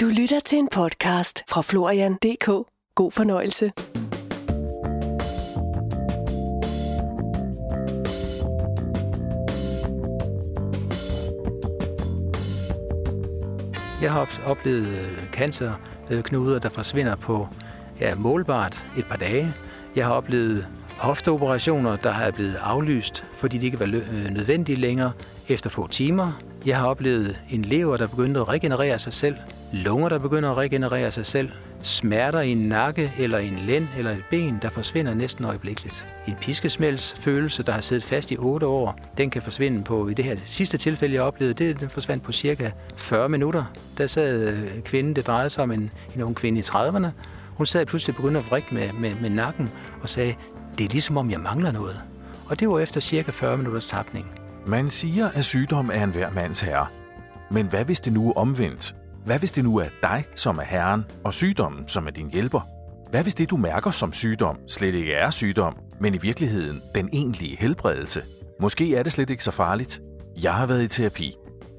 Du lytter til en podcast fra Florian.dk. God fornøjelse. Jeg har oplevet øh, cancerknuder, øh, der forsvinder på ja, målbart et par dage. Jeg har oplevet hofteoperationer, der er blevet aflyst, fordi de ikke var øh, nødvendige længere efter få timer. Jeg har oplevet en lever, der begyndte at regenerere sig selv, lunger, der begynder at regenerere sig selv, smerter i en nakke eller en lænd eller et ben, der forsvinder næsten øjeblikkeligt. En piskesmældsfølelse, der har siddet fast i 8 år, den kan forsvinde på, i det her sidste tilfælde, jeg oplevede, det, den forsvandt på cirka 40 minutter. Der sad øh, kvinden, det drejede sig om en, en ung kvinde i 30'erne. Hun sad pludselig begyndte at vrikke med, med, med nakken og sagde, det er ligesom om jeg mangler noget. Og det var efter cirka 40 minutters tapning. Man siger, at sygdom er en hver mands herre. Men hvad hvis det nu er omvendt? Hvad hvis det nu er dig, som er herren, og sygdommen, som er din hjælper? Hvad hvis det, du mærker som sygdom, slet ikke er sygdom, men i virkeligheden den egentlige helbredelse? Måske er det slet ikke så farligt. Jeg har været i terapi.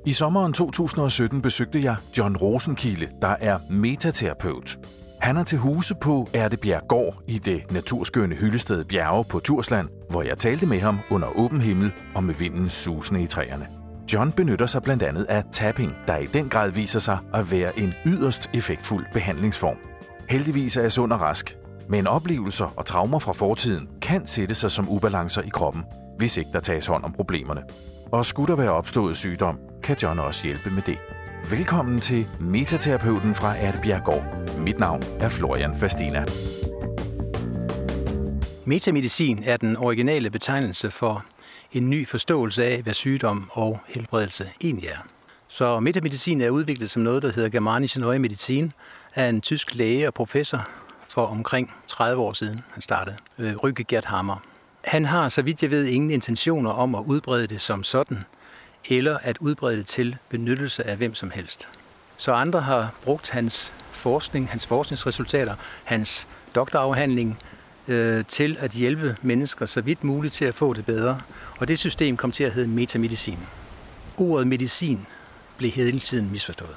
I sommeren 2017 besøgte jeg John Rosenkilde, der er metaterapeut. Han er til huse på Ærtebjerggård i det naturskønne hyldested Bjerge på Tursland, hvor jeg talte med ham under åben himmel og med vinden susende i træerne. John benytter sig blandt andet af tapping, der i den grad viser sig at være en yderst effektfuld behandlingsform. Heldigvis er jeg sund og rask, men oplevelser og traumer fra fortiden kan sætte sig som ubalancer i kroppen, hvis ikke der tages hånd om problemerne. Og skulle der være opstået sygdom, kan John også hjælpe med det. Velkommen til Metaterapeuten fra Erdbjerggård. Mit navn er Florian Fastina. Metamedicin er den originale betegnelse for en ny forståelse af, hvad sygdom og helbredelse egentlig er. Så metamedicin er udviklet som noget, der hedder Germanische Neue Medizin, af en tysk læge og professor for omkring 30 år siden, han startede, øh, Gert Hammer. Han har, så vidt jeg ved, ingen intentioner om at udbrede det som sådan, eller at udbrede det til benyttelse af hvem som helst. Så andre har brugt hans forskning, hans forskningsresultater, hans doktorafhandling øh, til at hjælpe mennesker så vidt muligt til at få det bedre. Og det system kom til at hedde metamedicin. Ordet medicin blev hele tiden misforstået.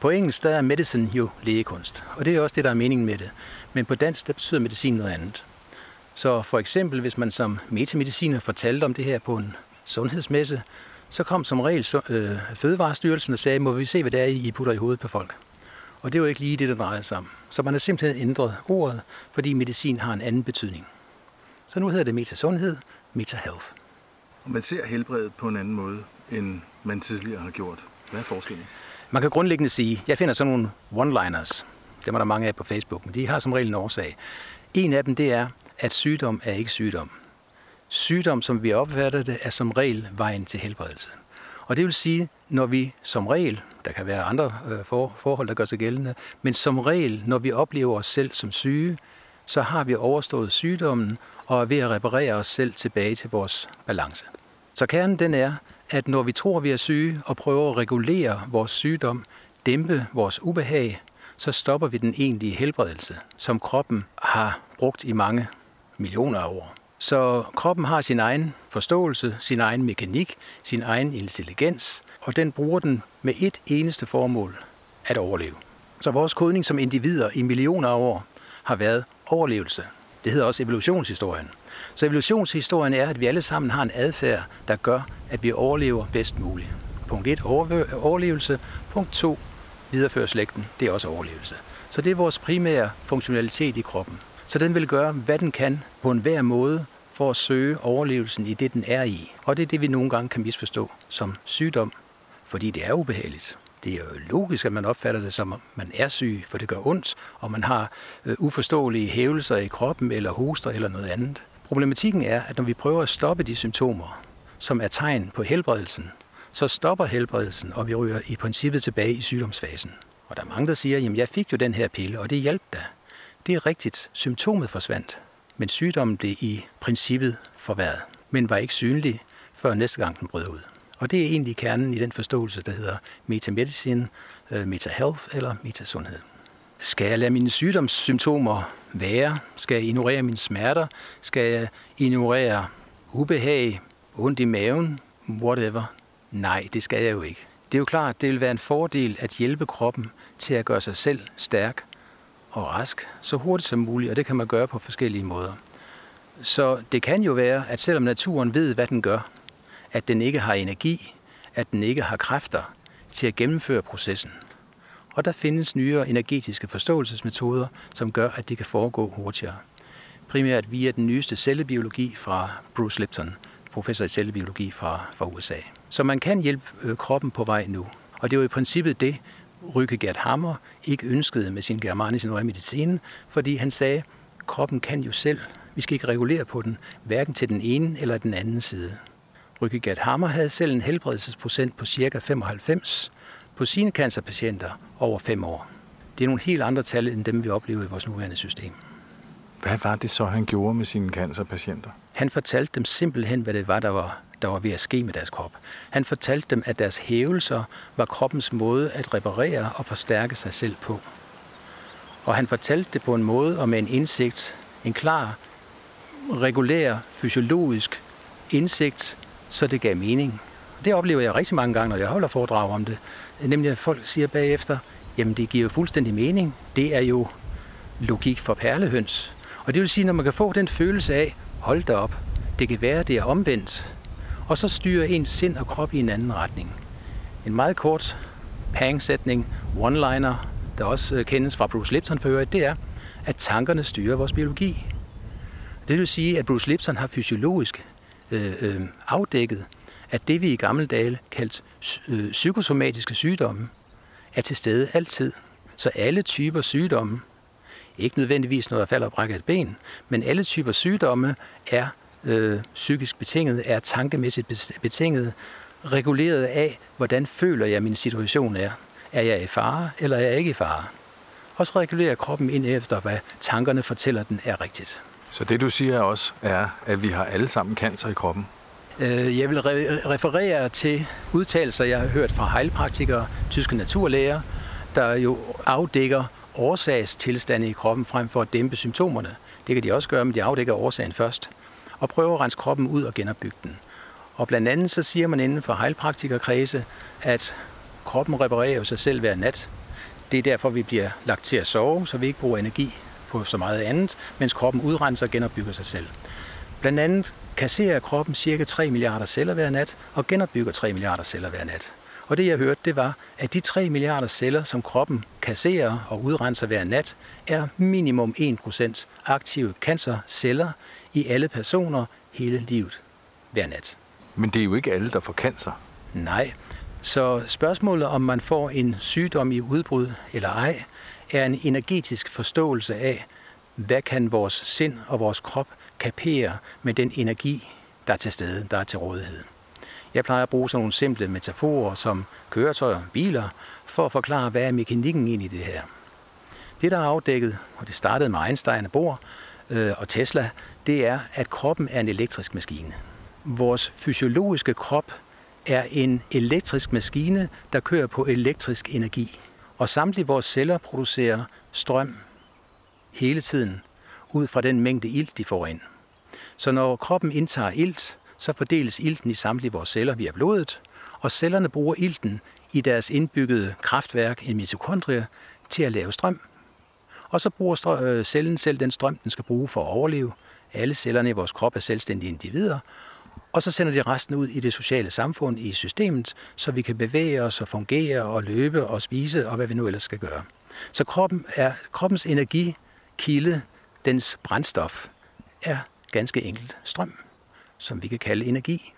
På engelsk der er medicine jo lægekunst, og det er også det, der er meningen med det. Men på dansk der betyder medicin noget andet. Så for eksempel, hvis man som metamediciner fortalte om det her på en sundhedsmesse, så kom som regel så, øh, Fødevarestyrelsen og sagde, må vi se, hvad det er, I putter i hovedet på folk. Og det var ikke lige det, der drejede sig om. Så man har simpelthen ændret ordet, fordi medicin har en anden betydning. Så nu hedder det metasundhed, metahealth. Og man ser helbredet på en anden måde, end man tidligere har gjort. Hvad er forskellen? Man kan grundlæggende sige, jeg finder sådan nogle one-liners. Dem er der mange af på Facebook, men de har som regel en årsag. En af dem det er, at sygdom er ikke sygdom. Sygdom, som vi opfatter det, er som regel vejen til helbredelse. Og det vil sige, når vi som regel, der kan være andre øh, for, forhold, der gør sig gældende, men som regel, når vi oplever os selv som syge, så har vi overstået sygdommen og er ved at reparere os selv tilbage til vores balance. Så kernen den er, at når vi tror, vi er syge og prøver at regulere vores sygdom, dæmpe vores ubehag, så stopper vi den egentlige helbredelse, som kroppen har brugt i mange millioner af år. Så kroppen har sin egen forståelse, sin egen mekanik, sin egen intelligens, og den bruger den med et eneste formål, at overleve. Så vores kodning som individer i millioner af år har været overlevelse. Det hedder også evolutionshistorien. Så evolutionshistorien er, at vi alle sammen har en adfærd, der gør, at vi overlever bedst muligt. Punkt 1, overlevelse. Punkt 2, videreføre slægten. Det er også overlevelse. Så det er vores primære funktionalitet i kroppen. Så den vil gøre, hvad den kan på enhver måde for at søge overlevelsen i det, den er i. Og det er det, vi nogle gange kan misforstå som sygdom, fordi det er ubehageligt. Det er jo logisk, at man opfatter det som, at man er syg, for det gør ondt, og man har øh, uforståelige hævelser i kroppen, eller hoster, eller noget andet. Problematikken er, at når vi prøver at stoppe de symptomer, som er tegn på helbredelsen, så stopper helbredelsen, og vi ryger i princippet tilbage i sygdomsfasen. Og der er mange, der siger, jamen jeg fik jo den her pille, og det hjalp da. Det er rigtigt, symptomet forsvandt, men sygdommen blev i princippet forværret, men var ikke synlig, før næste gang den brød ud. Og det er egentlig kernen i den forståelse, der hedder metamedicin, øh, metahealth eller metasundhed. Skal jeg lade mine sygdomssymptomer være? Skal jeg ignorere mine smerter? Skal jeg ignorere ubehag, ondt i maven, whatever? Nej, det skal jeg jo ikke. Det er jo klart, det vil være en fordel at hjælpe kroppen til at gøre sig selv stærk og rask så hurtigt som muligt, og det kan man gøre på forskellige måder. Så det kan jo være, at selvom naturen ved, hvad den gør, at den ikke har energi, at den ikke har kræfter til at gennemføre processen. Og der findes nyere energetiske forståelsesmetoder, som gør, at det kan foregå hurtigere. Primært via den nyeste cellebiologi fra Bruce Lipton, professor i cellebiologi fra, fra USA. Så man kan hjælpe øh, kroppen på vej nu. Og det var i princippet det, Rykke Gert Hammer ikke ønskede med sin Germanis Neue Medicin, fordi han sagde, kroppen kan jo selv. Vi skal ikke regulere på den, hverken til den ene eller den anden side. Rykke Gert Hammer havde selv en helbredelsesprocent på ca. 95 på sine cancerpatienter over 5 år. Det er nogle helt andre tal end dem, vi oplever i vores nuværende system. Hvad var det så, han gjorde med sine cancerpatienter? Han fortalte dem simpelthen, hvad det var, der var, der var ved at ske med deres krop. Han fortalte dem, at deres hævelser var kroppens måde at reparere og forstærke sig selv på. Og han fortalte det på en måde og med en indsigt, en klar, regulær, fysiologisk indsigt, så det gav mening. Det oplever jeg rigtig mange gange, når jeg holder foredrag om det. Nemlig at folk siger bagefter, jamen det giver jo fuldstændig mening. Det er jo logik for perlehøns. Og det vil sige, når man kan få den følelse af, hold da op, det kan være, det er omvendt. Og så styrer ens sind og krop i en anden retning. En meget kort pangsætning, one-liner, der også øh, kendes fra Bruce Lipton for øvrigt, det er, at tankerne styrer vores biologi. Det vil sige, at Bruce Lipton har fysiologisk øh, øh, afdækket, at det vi i gamle dage kaldte øh, psykosomatiske sygdomme, er til stede altid. Så alle typer sygdomme, ikke nødvendigvis noget at falder og brækker et ben, men alle typer sygdomme er øh, psykisk betinget, er tankemæssigt betinget, reguleret af, hvordan føler jeg, min situation er. Er jeg i fare, eller er jeg ikke i fare? Og så regulerer kroppen ind efter, hvad tankerne fortæller den er rigtigt. Så det du siger også er, at vi har alle sammen cancer i kroppen? Øh, jeg vil referere til udtalelser, jeg har hørt fra heilpraktikere, tyske naturlæger, der jo afdækker årsagstilstande i kroppen frem for at dæmpe symptomerne. Det kan de også gøre, men de afdækker årsagen først. Og prøver at rense kroppen ud og genopbygge den. Og blandt andet så siger man inden for heilpraktikerkredse, at kroppen reparerer sig selv hver nat. Det er derfor, vi bliver lagt til at sove, så vi ikke bruger energi på så meget andet, mens kroppen udrenser og genopbygger sig selv. Blandt andet kasserer kroppen cirka 3 milliarder celler hver nat og genopbygger 3 milliarder celler hver nat. Og det jeg hørte, det var, at de 3 milliarder celler, som kroppen kasserer og udrenser hver nat, er minimum 1% aktive cancerceller i alle personer hele livet hver nat. Men det er jo ikke alle, der får cancer. Nej. Så spørgsmålet, om man får en sygdom i udbrud eller ej, er en energetisk forståelse af, hvad kan vores sind og vores krop kapere med den energi, der er til stede, der er til rådighed. Jeg plejer at bruge sådan nogle simple metaforer som køretøjer, biler, for at forklare, hvad er mekanikken ind i det her. Det, der er afdækket, og det startede med Einstein og Bohr øh, og Tesla, det er, at kroppen er en elektrisk maskine. Vores fysiologiske krop er en elektrisk maskine, der kører på elektrisk energi. Og samtlige vores celler producerer strøm hele tiden, ud fra den mængde ilt, de får ind. Så når kroppen indtager ilt, så fordeles ilten i samtlige vores celler via blodet, og cellerne bruger ilten i deres indbyggede kraftværk, en mitokondrie, til at lave strøm. Og så bruger øh, cellen selv den strøm, den skal bruge for at overleve. Alle cellerne i vores krop er selvstændige individer, og så sender de resten ud i det sociale samfund, i systemet, så vi kan bevæge os og fungere og løbe og spise og hvad vi nu ellers skal gøre. Så kroppen er, kroppens energikilde, dens brændstof, er ganske enkelt strøm som vi kan kalde energi.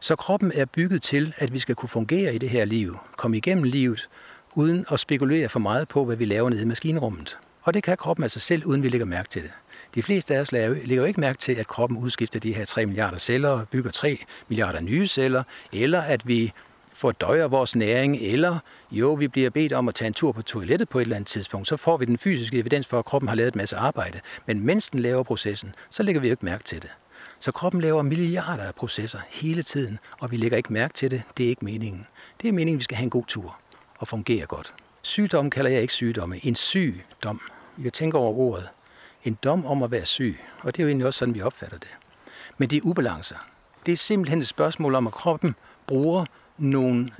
Så kroppen er bygget til, at vi skal kunne fungere i det her liv, komme igennem livet, uden at spekulere for meget på, hvad vi laver nede i maskinrummet. Og det kan kroppen altså selv, uden vi lægger mærke til det. De fleste af os lægger jo ikke mærke til, at kroppen udskifter de her 3 milliarder celler, og bygger 3 milliarder nye celler, eller at vi fordøjer vores næring, eller jo, vi bliver bedt om at tage en tur på toilettet på et eller andet tidspunkt, så får vi den fysiske evidens for, at kroppen har lavet en masse arbejde. Men mens den laver processen, så lægger vi jo ikke mærke til det. Så kroppen laver milliarder af processer hele tiden, og vi lægger ikke mærke til det. Det er ikke meningen. Det er meningen, at vi skal have en god tur og fungere godt. Sygdom kalder jeg ikke sygdomme. En sygdom. Jeg tænker tænke over ordet. En dom om at være syg. Og det er jo egentlig også sådan, vi opfatter det. Men det er ubalancer. Det er simpelthen et spørgsmål om, at kroppen bruger nogle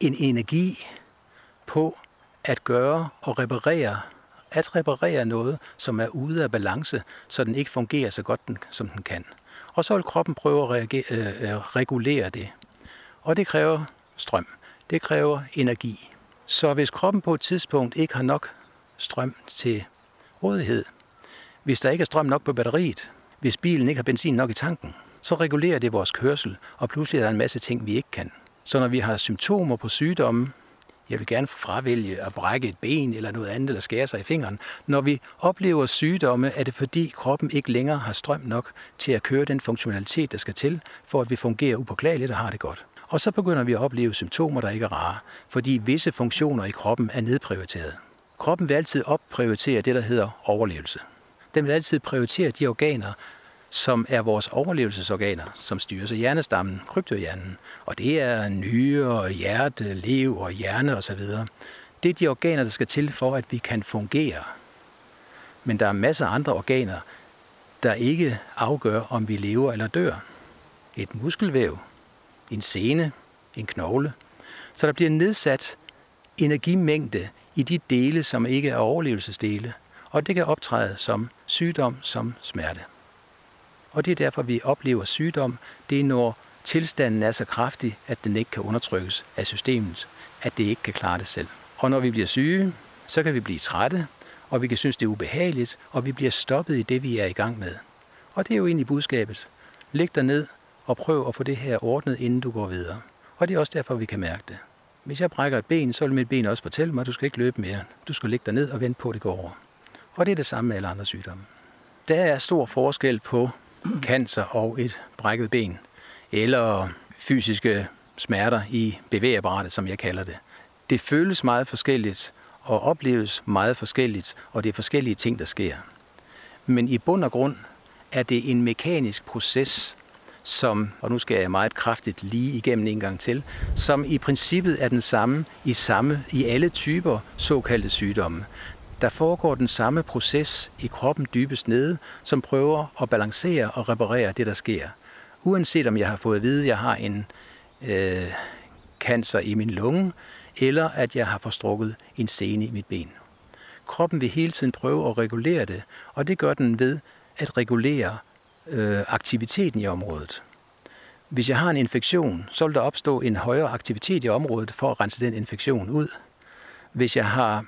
en energi på at gøre og reparere, at reparere noget, som er ude af balance, så den ikke fungerer så godt, som den kan. Og så vil kroppen prøve at reagere, øh, øh, regulere det. Og det kræver strøm. Det kræver energi. Så hvis kroppen på et tidspunkt ikke har nok strøm til rådighed, hvis der ikke er strøm nok på batteriet, hvis bilen ikke har benzin nok i tanken, så regulerer det vores kørsel, og pludselig er der en masse ting, vi ikke kan. Så når vi har symptomer på sygdomme, jeg vil gerne fravælge at brække et ben eller noget andet, eller skære sig i fingeren. Når vi oplever sygdomme, er det fordi kroppen ikke længere har strøm nok til at køre den funktionalitet, der skal til, for at vi fungerer upåklageligt og har det godt. Og så begynder vi at opleve symptomer, der ikke er rare, fordi visse funktioner i kroppen er nedprioriteret. Kroppen vil altid opprioritere det, der hedder overlevelse. Den vil altid prioritere de organer, som er vores overlevelsesorganer, som styres af hjernestammen, kryptohjernen. Og det er nyre, hjerte, lev og hjerne osv. Det er de organer, der skal til for, at vi kan fungere. Men der er masser af andre organer, der ikke afgør, om vi lever eller dør. Et muskelvæv, en sene, en knogle. Så der bliver nedsat energimængde i de dele, som ikke er overlevelsesdele, og det kan optræde som sygdom, som smerte. Og det er derfor, vi oplever sygdom. Det er, når tilstanden er så kraftig, at den ikke kan undertrykkes af systemet, at det ikke kan klare det selv. Og når vi bliver syge, så kan vi blive trætte, og vi kan synes, det er ubehageligt, og vi bliver stoppet i det, vi er i gang med. Og det er jo egentlig budskabet. Læg dig ned og prøv at få det her ordnet, inden du går videre. Og det er også derfor, vi kan mærke det. Hvis jeg brækker et ben, så vil mit ben også fortælle mig, at du skal ikke løbe mere. Du skal ligge dig ned og vente på, at det går over. Og det er det samme med alle andre sygdomme. Der er stor forskel på cancer og et brækket ben, eller fysiske smerter i bevægeapparatet, som jeg kalder det. Det føles meget forskelligt og opleves meget forskelligt, og det er forskellige ting, der sker. Men i bund og grund er det en mekanisk proces, som, og nu skal jeg meget kraftigt lige igennem en gang til, som i princippet er den samme i, samme, i alle typer såkaldte sygdomme. Der foregår den samme proces i kroppen dybest nede, som prøver at balancere og reparere det, der sker. Uanset om jeg har fået at vide, at jeg har en øh, cancer i min lunge, eller at jeg har forstrukket en sene i mit ben. Kroppen vil hele tiden prøve at regulere det, og det gør den ved at regulere øh, aktiviteten i området. Hvis jeg har en infektion, så vil der opstå en højere aktivitet i området for at rense den infektion ud. Hvis jeg har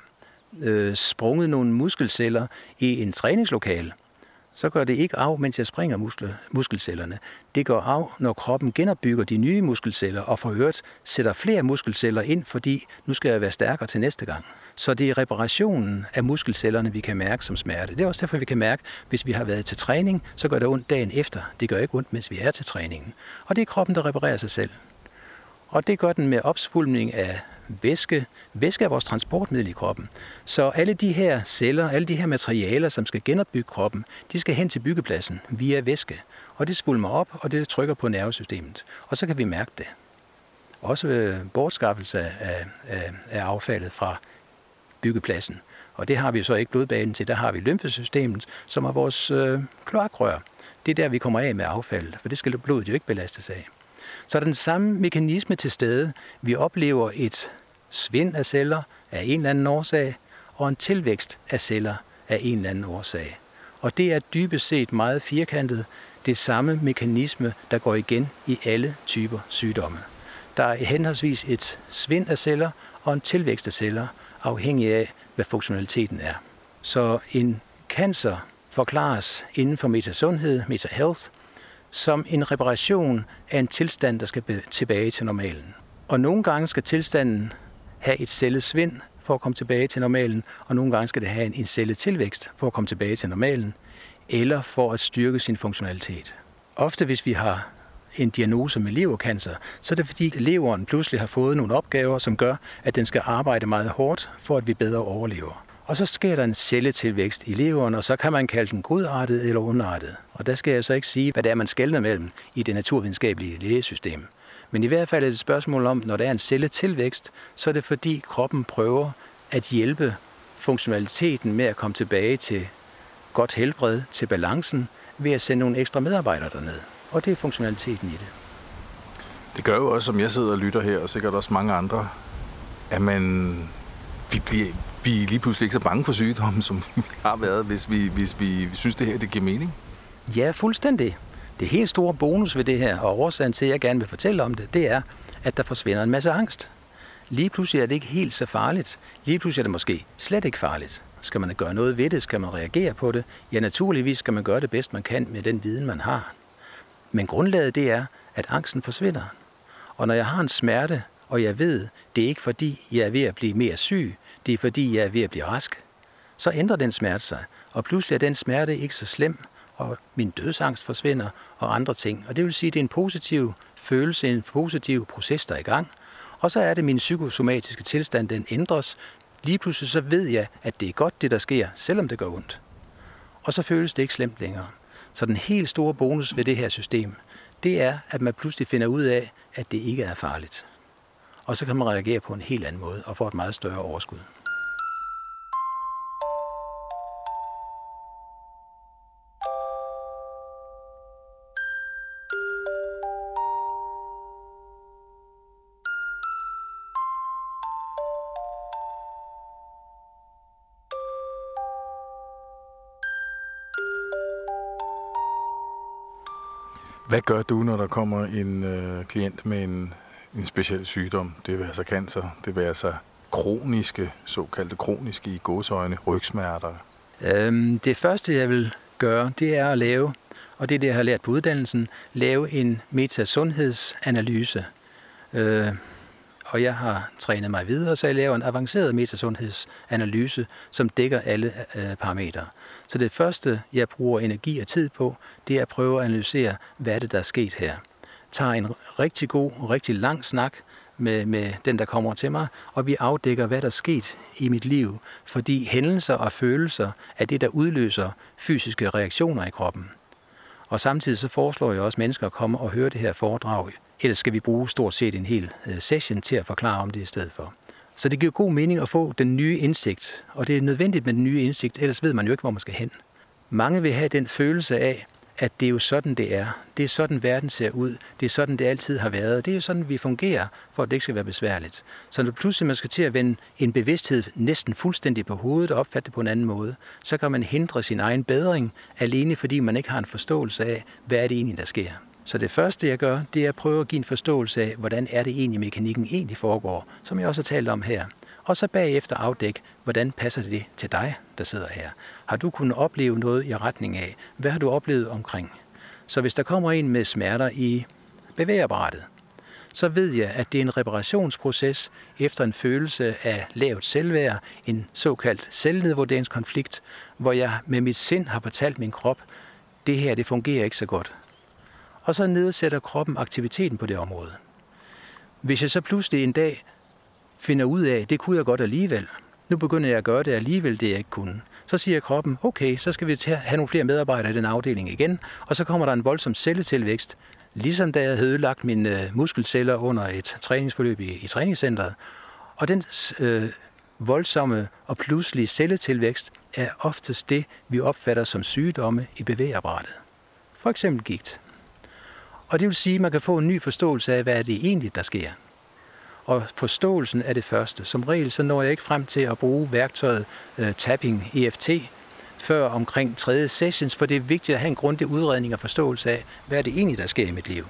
øh, sprunget nogle muskelceller i en træningslokale, så gør det ikke af, mens jeg springer muskler, muskelcellerne. Det går af, når kroppen genopbygger de nye muskelceller og for øvrigt sætter flere muskelceller ind, fordi nu skal jeg være stærkere til næste gang. Så det er reparationen af muskelcellerne, vi kan mærke som smerte. Det er også derfor, vi kan mærke, hvis vi har været til træning, så gør det ondt dagen efter. Det gør ikke ondt, mens vi er til træningen. Og det er kroppen, der reparerer sig selv. Og det gør den med opsvulmning af væske. Væske er vores transportmiddel i kroppen. Så alle de her celler, alle de her materialer, som skal genopbygge kroppen, de skal hen til byggepladsen via væske. Og det svulmer op, og det trykker på nervesystemet. Og så kan vi mærke det. Også øh, bortskaffelse af, af, af affaldet fra byggepladsen. Og det har vi så ikke blodbanen til. Der har vi lymfesystemet, som er vores øh, kloakrør. Det er der, vi kommer af med affald, for det skal blodet jo ikke belastes af. Så er den samme mekanisme til stede. Vi oplever et svind af celler af en eller anden årsag, og en tilvækst af celler af en eller anden årsag. Og det er dybest set meget firkantet det samme mekanisme, der går igen i alle typer sygdomme. Der er henholdsvis et svind af celler og en tilvækst af celler, afhængig af, hvad funktionaliteten er. Så en cancer forklares inden for metasundhed, metahealth, som en reparation af en tilstand, der skal tilbage til normalen. Og nogle gange skal tilstanden have et cellesvind for at komme tilbage til normalen, og nogle gange skal det have en celletilvækst for at komme tilbage til normalen, eller for at styrke sin funktionalitet. Ofte hvis vi har en diagnose med levercancer, så er det fordi leveren pludselig har fået nogle opgaver, som gør, at den skal arbejde meget hårdt, for at vi bedre overlever. Og så sker der en celletilvækst i leveren, og så kan man kalde den godartet eller ondartet. Og der skal jeg så ikke sige, hvad det er, man skældner mellem i det naturvidenskabelige lægesystem. Men i hvert fald er det et spørgsmål om, når der er en celletilvækst, så er det fordi kroppen prøver at hjælpe funktionaliteten med at komme tilbage til godt helbred, til balancen, ved at sende nogle ekstra medarbejdere derned. Og det er funktionaliteten i det. Det gør jo også, som jeg sidder og lytter her, og sikkert også mange andre, at man, vi, bliver, vi er lige pludselig ikke så bange for sygdommen, som vi har været, hvis vi, hvis vi synes, det her det giver mening. Ja, fuldstændig. Det helt store bonus ved det her, og årsagen til, at jeg gerne vil fortælle om det, det er, at der forsvinder en masse angst. Lige pludselig er det ikke helt så farligt. Lige pludselig er det måske slet ikke farligt. Skal man gøre noget ved det? Skal man reagere på det? Ja, naturligvis skal man gøre det bedst, man kan med den viden, man har. Men grundlaget det er, at angsten forsvinder. Og når jeg har en smerte, og jeg ved, det er ikke fordi, jeg er ved at blive mere syg, det er fordi, jeg er ved at blive rask, så ændrer den smerte sig. Og pludselig er den smerte ikke så slem, og min dødsangst forsvinder, og andre ting. Og det vil sige, at det er en positiv følelse, en positiv proces, der er i gang. Og så er det, min psykosomatiske tilstand, den ændres. Lige pludselig så ved jeg, at det er godt, det der sker, selvom det gør ondt. Og så føles det ikke slemt længere. Så den helt store bonus ved det her system, det er, at man pludselig finder ud af, at det ikke er farligt. Og så kan man reagere på en helt anden måde og få et meget større overskud. Hvad gør du, når der kommer en øh, klient med en, en speciel sygdom? Det vil altså cancer, det vil altså kroniske, såkaldte kroniske i gåsøjne, rygsmerter. Øhm, det første, jeg vil gøre, det er at lave, og det er det, jeg har lært på uddannelsen, lave en metasundhedsanalyse. Øh, og jeg har trænet mig videre, så jeg laver en avanceret metasundhedsanalyse, som dækker alle øh, parametre. Så det første, jeg bruger energi og tid på, det er at prøve at analysere, hvad er det, der er sket her. Tager en rigtig god, rigtig lang snak med, med den, der kommer til mig, og vi afdækker, hvad der er sket i mit liv, fordi hændelser og følelser er det, der udløser fysiske reaktioner i kroppen. Og samtidig så foreslår jeg også mennesker at komme og høre det her foredrag Ellers skal vi bruge stort set en hel øh, session til at forklare om det i stedet for. Så det giver god mening at få den nye indsigt, og det er nødvendigt med den nye indsigt, ellers ved man jo ikke, hvor man skal hen. Mange vil have den følelse af, at det er jo sådan, det er. Det er sådan, verden ser ud. Det er sådan, det altid har været. Det er jo sådan, vi fungerer, for at det ikke skal være besværligt. Så når pludselig man skal til at vende en bevidsthed næsten fuldstændig på hovedet og opfatte det på en anden måde, så kan man hindre sin egen bedring, alene fordi man ikke har en forståelse af, hvad er det egentlig, der sker. Så det første, jeg gør, det er at prøve at give en forståelse af, hvordan er det egentlig, mekanikken egentlig foregår, som jeg også har talt om her. Og så bagefter afdække, hvordan passer det til dig, der sidder her. Har du kunnet opleve noget i retning af? Hvad har du oplevet omkring? Så hvis der kommer en med smerter i bevægeapparatet, så ved jeg, at det er en reparationsproces efter en følelse af lavt selvværd, en såkaldt selvnedvurderingskonflikt, hvor jeg med mit sind har fortalt min krop, det her det fungerer ikke så godt og så nedsætter kroppen aktiviteten på det område. Hvis jeg så pludselig en dag finder ud af, at det kunne jeg godt alligevel, nu begynder jeg at gøre det alligevel, det jeg ikke kunne, så siger kroppen, okay, så skal vi have nogle flere medarbejdere i den afdeling igen, og så kommer der en voldsom celletilvækst, ligesom da jeg havde ødelagt mine øh, muskelceller under et træningsforløb i, i træningscentret. Og den øh, voldsomme og pludselige celletilvækst er oftest det, vi opfatter som sygdomme i bevægeapparatet. For eksempel gigt. Og det vil sige, at man kan få en ny forståelse af, hvad er det egentlig, der sker. Og forståelsen er det første. Som regel så når jeg ikke frem til at bruge værktøjet uh, tapping EFT før omkring tredje sessions, for det er vigtigt at have en grundig udredning og forståelse af, hvad er det egentlig, der sker i mit liv.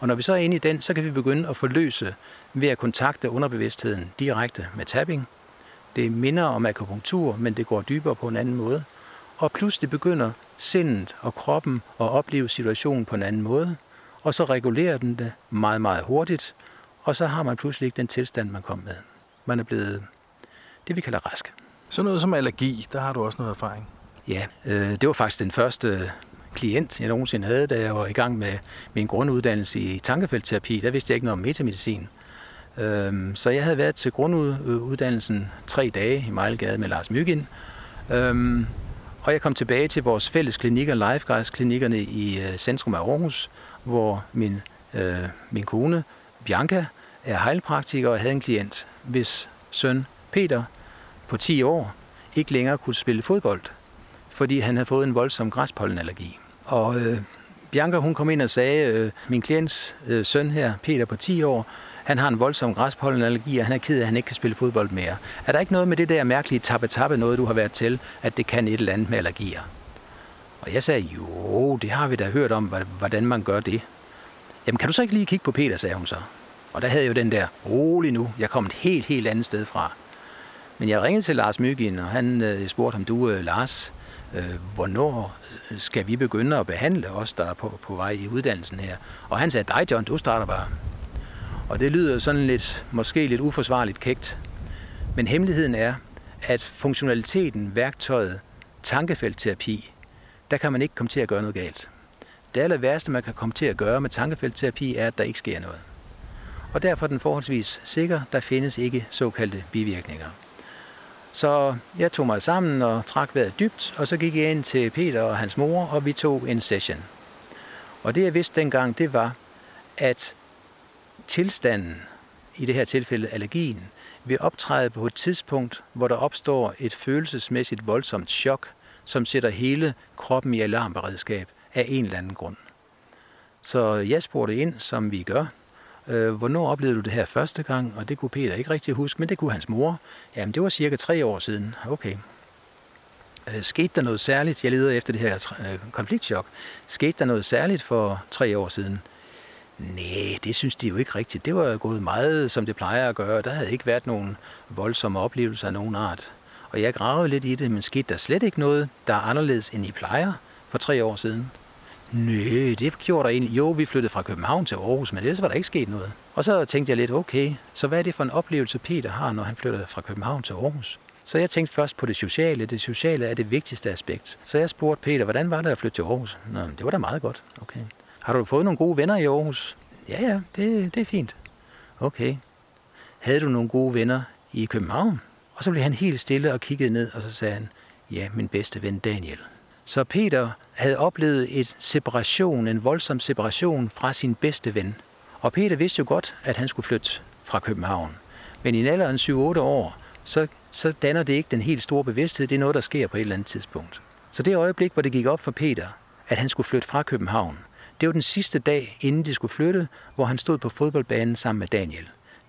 Og når vi så er inde i den, så kan vi begynde at forløse ved at kontakte underbevidstheden direkte med tapping. Det minder om akupunktur, men det går dybere på en anden måde. Og pludselig begynder sindet og kroppen at opleve situationen på en anden måde – og så regulerer den det meget, meget hurtigt, og så har man pludselig ikke den tilstand, man kom med. Man er blevet det, vi kalder rask. Så noget som allergi, der har du også noget erfaring? Ja, øh, det var faktisk den første klient, jeg nogensinde havde, da jeg var i gang med min grunduddannelse i tankefeltterapi. Der vidste jeg ikke noget om metamedicin. Øh, så jeg havde været til grunduddannelsen tre dage i Mejlgade med Lars Myggen. Øh, og jeg kom tilbage til vores fælles klinikker, Lifeguards-klinikkerne i øh, centrum af Aarhus, hvor min, øh, min kone, Bianca, er heilpraktiker og havde en klient, hvis søn Peter på 10 år ikke længere kunne spille fodbold, fordi han havde fået en voldsom græspollenallergi. Og øh, Bianca hun kom ind og sagde, øh, min klients øh, søn her, Peter på 10 år, han har en voldsom græspollenallergi, og han er ked af, at han ikke kan spille fodbold mere. Er der ikke noget med det der mærkelige tappe-tappe, noget du har været til, at det kan et eller andet med allergier? Og jeg sagde, jo, det har vi da hørt om, hvordan man gør det. Jamen, kan du så ikke lige kigge på Peter, sagde hun så. Og der havde jeg jo den der, rolig nu, jeg kom et helt, helt andet sted fra. Men jeg ringede til Lars Mygind, og han øh, spurgte ham, du øh, Lars, øh, hvornår øh, skal vi begynde at behandle os, der er på, på vej i uddannelsen her? Og han sagde, dig John, du starter bare. Og det lyder sådan lidt, måske lidt uforsvarligt kægt. Men hemmeligheden er, at funktionaliteten, værktøjet, tankefeltterapi, der kan man ikke komme til at gøre noget galt. Det aller værste, man kan komme til at gøre med tankefeltterapi, er, at der ikke sker noget. Og derfor er den forholdsvis sikker. Der findes ikke såkaldte bivirkninger. Så jeg tog mig sammen og trak vejret dybt, og så gik jeg ind til Peter og hans mor, og vi tog en session. Og det jeg vidste dengang, det var, at tilstanden, i det her tilfælde allergien, vil optræde på et tidspunkt, hvor der opstår et følelsesmæssigt voldsomt chok, som sætter hele kroppen i alarmberedskab af en eller anden grund. Så jeg spurgte ind, som vi gør, øh, hvornår oplevede du det her første gang? Og det kunne Peter ikke rigtig huske, men det kunne hans mor. Jamen, det var cirka tre år siden. Okay. Øh, skete der noget særligt? Jeg leder efter det her øh, konfliktchok. Skete der noget særligt for tre år siden? Nej, det synes de jo ikke rigtigt. Det var gået meget, som det plejer at gøre. Der havde ikke været nogen voldsomme oplevelser af nogen art. Og jeg gravede lidt i det, men skete der slet ikke noget, der er anderledes, end I plejer for tre år siden? Nø, det gjorde der egentlig. Jo, vi flyttede fra København til Aarhus, men ellers var der ikke sket noget. Og så tænkte jeg lidt, okay, så hvad er det for en oplevelse, Peter har, når han flytter fra København til Aarhus? Så jeg tænkte først på det sociale. Det sociale er det vigtigste aspekt. Så jeg spurgte Peter, hvordan var det at flytte til Aarhus? Nå, det var da meget godt. Okay. Har du fået nogle gode venner i Aarhus? Ja, ja, det, det er fint. Okay. Havde du nogle gode venner i København? Og så blev han helt stille og kiggede ned, og så sagde han, ja, min bedste ven Daniel. Så Peter havde oplevet et separation, en voldsom separation fra sin bedste ven. Og Peter vidste jo godt, at han skulle flytte fra København. Men i en alder af 7-8 år, så, så danner det ikke den helt store bevidsthed. Det er noget, der sker på et eller andet tidspunkt. Så det øjeblik, hvor det gik op for Peter, at han skulle flytte fra København, det var den sidste dag, inden de skulle flytte, hvor han stod på fodboldbanen sammen med Daniel.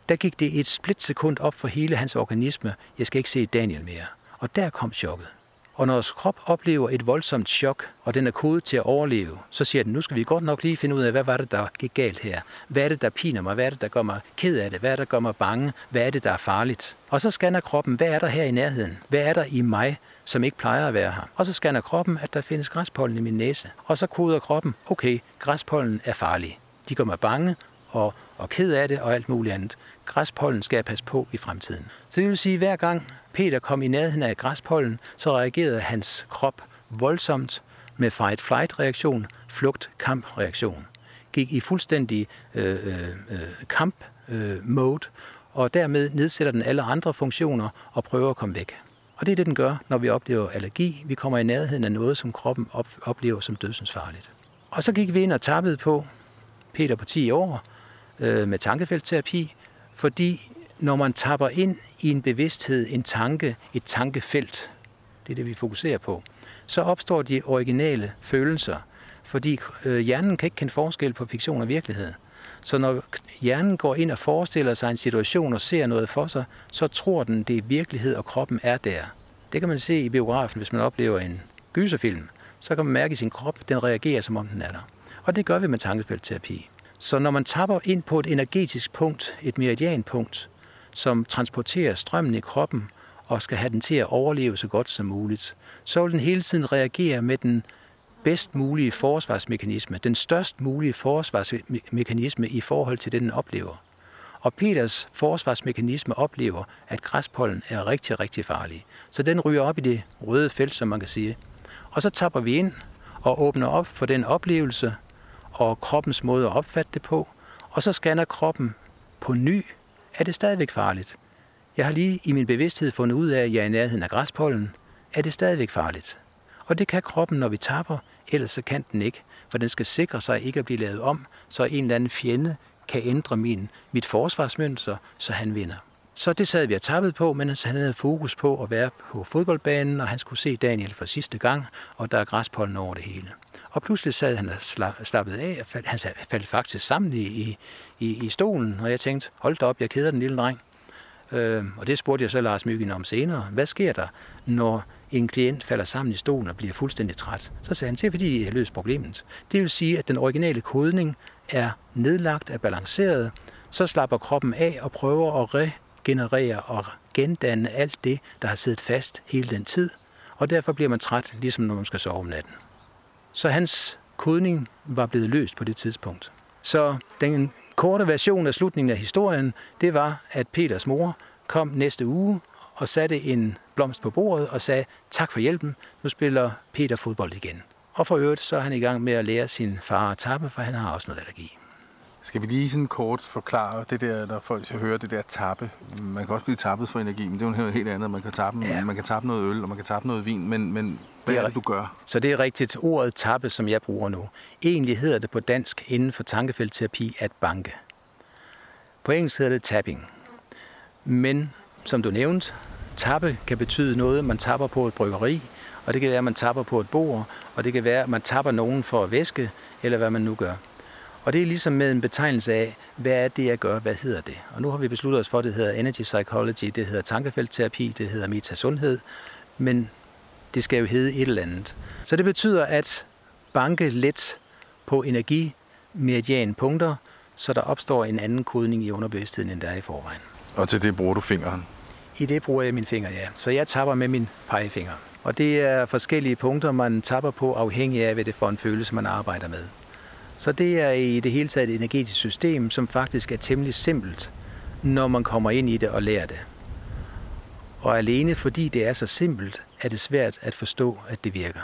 Der gik det et splitsekund op for hele hans organisme. Jeg skal ikke se Daniel mere. Og der kom chokket. Og når vores krop oplever et voldsomt chok, og den er kodet til at overleve, så siger den, nu skal vi godt nok lige finde ud af, hvad var det, der gik galt her? Hvad er det, der piner mig? Hvad er det, der gør mig ked af det? Hvad er det, der gør mig bange? Hvad er det, der er farligt? Og så scanner kroppen, hvad er der her i nærheden? Hvad er der i mig, som ikke plejer at være her? Og så scanner kroppen, at der findes græspollen i min næse. Og så koder kroppen, okay, græspollen er farlig. De gør mig bange og, og ked af det og alt muligt andet. Græspollen skal jeg passe på i fremtiden. Så det vil sige, at hver gang Peter kom i nærheden af græspollen, så reagerede hans krop voldsomt med fight-flight-reaktion, flugt-kamp-reaktion. Gik i fuldstændig øh, øh, kamp-mode, øh, øh og dermed nedsætter den alle andre funktioner og prøver at komme væk. Og det er det, den gør, når vi oplever allergi. Vi kommer i nærheden af noget, som kroppen oplever som dødsensfarligt. Og så gik vi ind og tappede på Peter på 10 år øh, med tankefeltterapi, fordi når man tapper ind i en bevidsthed, en tanke, et tankefelt, det er det, vi fokuserer på, så opstår de originale følelser, fordi øh, hjernen kan ikke kende forskel på fiktion og virkelighed. Så når hjernen går ind og forestiller sig en situation og ser noget for sig, så tror den, det er virkelighed, og kroppen er der. Det kan man se i biografen, hvis man oplever en gyserfilm. Så kan man mærke i sin krop, den reagerer, som om den er der. Og det gør vi med tankefeltterapi. Så når man tapper ind på et energetisk punkt, et meridianpunkt, som transporterer strømmen i kroppen og skal have den til at overleve så godt som muligt, så vil den hele tiden reagere med den bedst mulige forsvarsmekanisme, den størst mulige forsvarsmekanisme i forhold til det, den oplever. Og Peters forsvarsmekanisme oplever, at græspollen er rigtig, rigtig farlig. Så den ryger op i det røde felt, som man kan sige. Og så tapper vi ind og åbner op for den oplevelse og kroppens måde at opfatte det på. Og så scanner kroppen på ny er det stadigvæk farligt. Jeg har lige i min bevidsthed fundet ud af, at jeg er i nærheden af græspollen. Er det stadigvæk farligt? Og det kan kroppen, når vi tapper, ellers så kan den ikke, for den skal sikre sig ikke at blive lavet om, så en eller anden fjende kan ændre min, mit forsvarsmønster, så han vinder. Så det sad vi og tappede på, mens han havde fokus på at være på fodboldbanen, og han skulle se Daniel for sidste gang, og der er græspollen over det hele. Og pludselig sad han og slappet af, og faldt, han faldt faktisk sammen i, i, i stolen, og jeg tænkte, hold da op, jeg keder den lille dreng. Øh, og det spurgte jeg så Lars Myggen om senere. Hvad sker der, når en klient falder sammen i stolen og bliver fuldstændig træt? Så sagde han, det er fordi, jeg har løst problemet. Det vil sige, at den originale kodning er nedlagt, er balanceret, så slapper kroppen af og prøver at regenerere og gendanne alt det, der har siddet fast hele den tid, og derfor bliver man træt, ligesom når man skal sove om natten. Så hans kodning var blevet løst på det tidspunkt. Så den korte version af slutningen af historien, det var, at Peters mor kom næste uge og satte en blomst på bordet og sagde, tak for hjælpen, nu spiller Peter fodbold igen. Og for øvrigt så er han i gang med at lære sin far at tappe, for han har også noget allergi. Skal vi lige sådan kort forklare det der, når folk skal høre det der tappe? Man kan også blive tappet for energi, men det er jo helt andet. Man kan tappe, ja. man kan tappe noget øl, og man kan tappe noget vin, men, men hvad det er, er det, du gør? Så det er rigtigt. Ordet tappe, som jeg bruger nu, egentlig hedder det på dansk inden for tankefeltterapi at banke. På engelsk hedder det tapping. Men som du nævnte, tappe kan betyde noget, man tapper på et bryggeri, og det kan være, at man tapper på et bord, og det kan være, at man tapper nogen for at væske, eller hvad man nu gør. Og det er ligesom med en betegnelse af, hvad er det, jeg gør, hvad hedder det? Og nu har vi besluttet os for, at det hedder Energy Psychology, det hedder tankefeltterapi, det hedder metasundhed, men det skal jo hedde et eller andet. Så det betyder at banke let på energimeridian punkter, så der opstår en anden kodning i underbevidstheden, end der er i forvejen. Og til det bruger du fingeren? I det bruger jeg min finger, ja. Så jeg tapper med min pegefinger. Og det er forskellige punkter, man tapper på, afhængig af, hvad det er for en følelse, man arbejder med. Så det er i det hele taget et energetisk system, som faktisk er temmelig simpelt, når man kommer ind i det og lærer det. Og alene fordi det er så simpelt, er det svært at forstå, at det virker.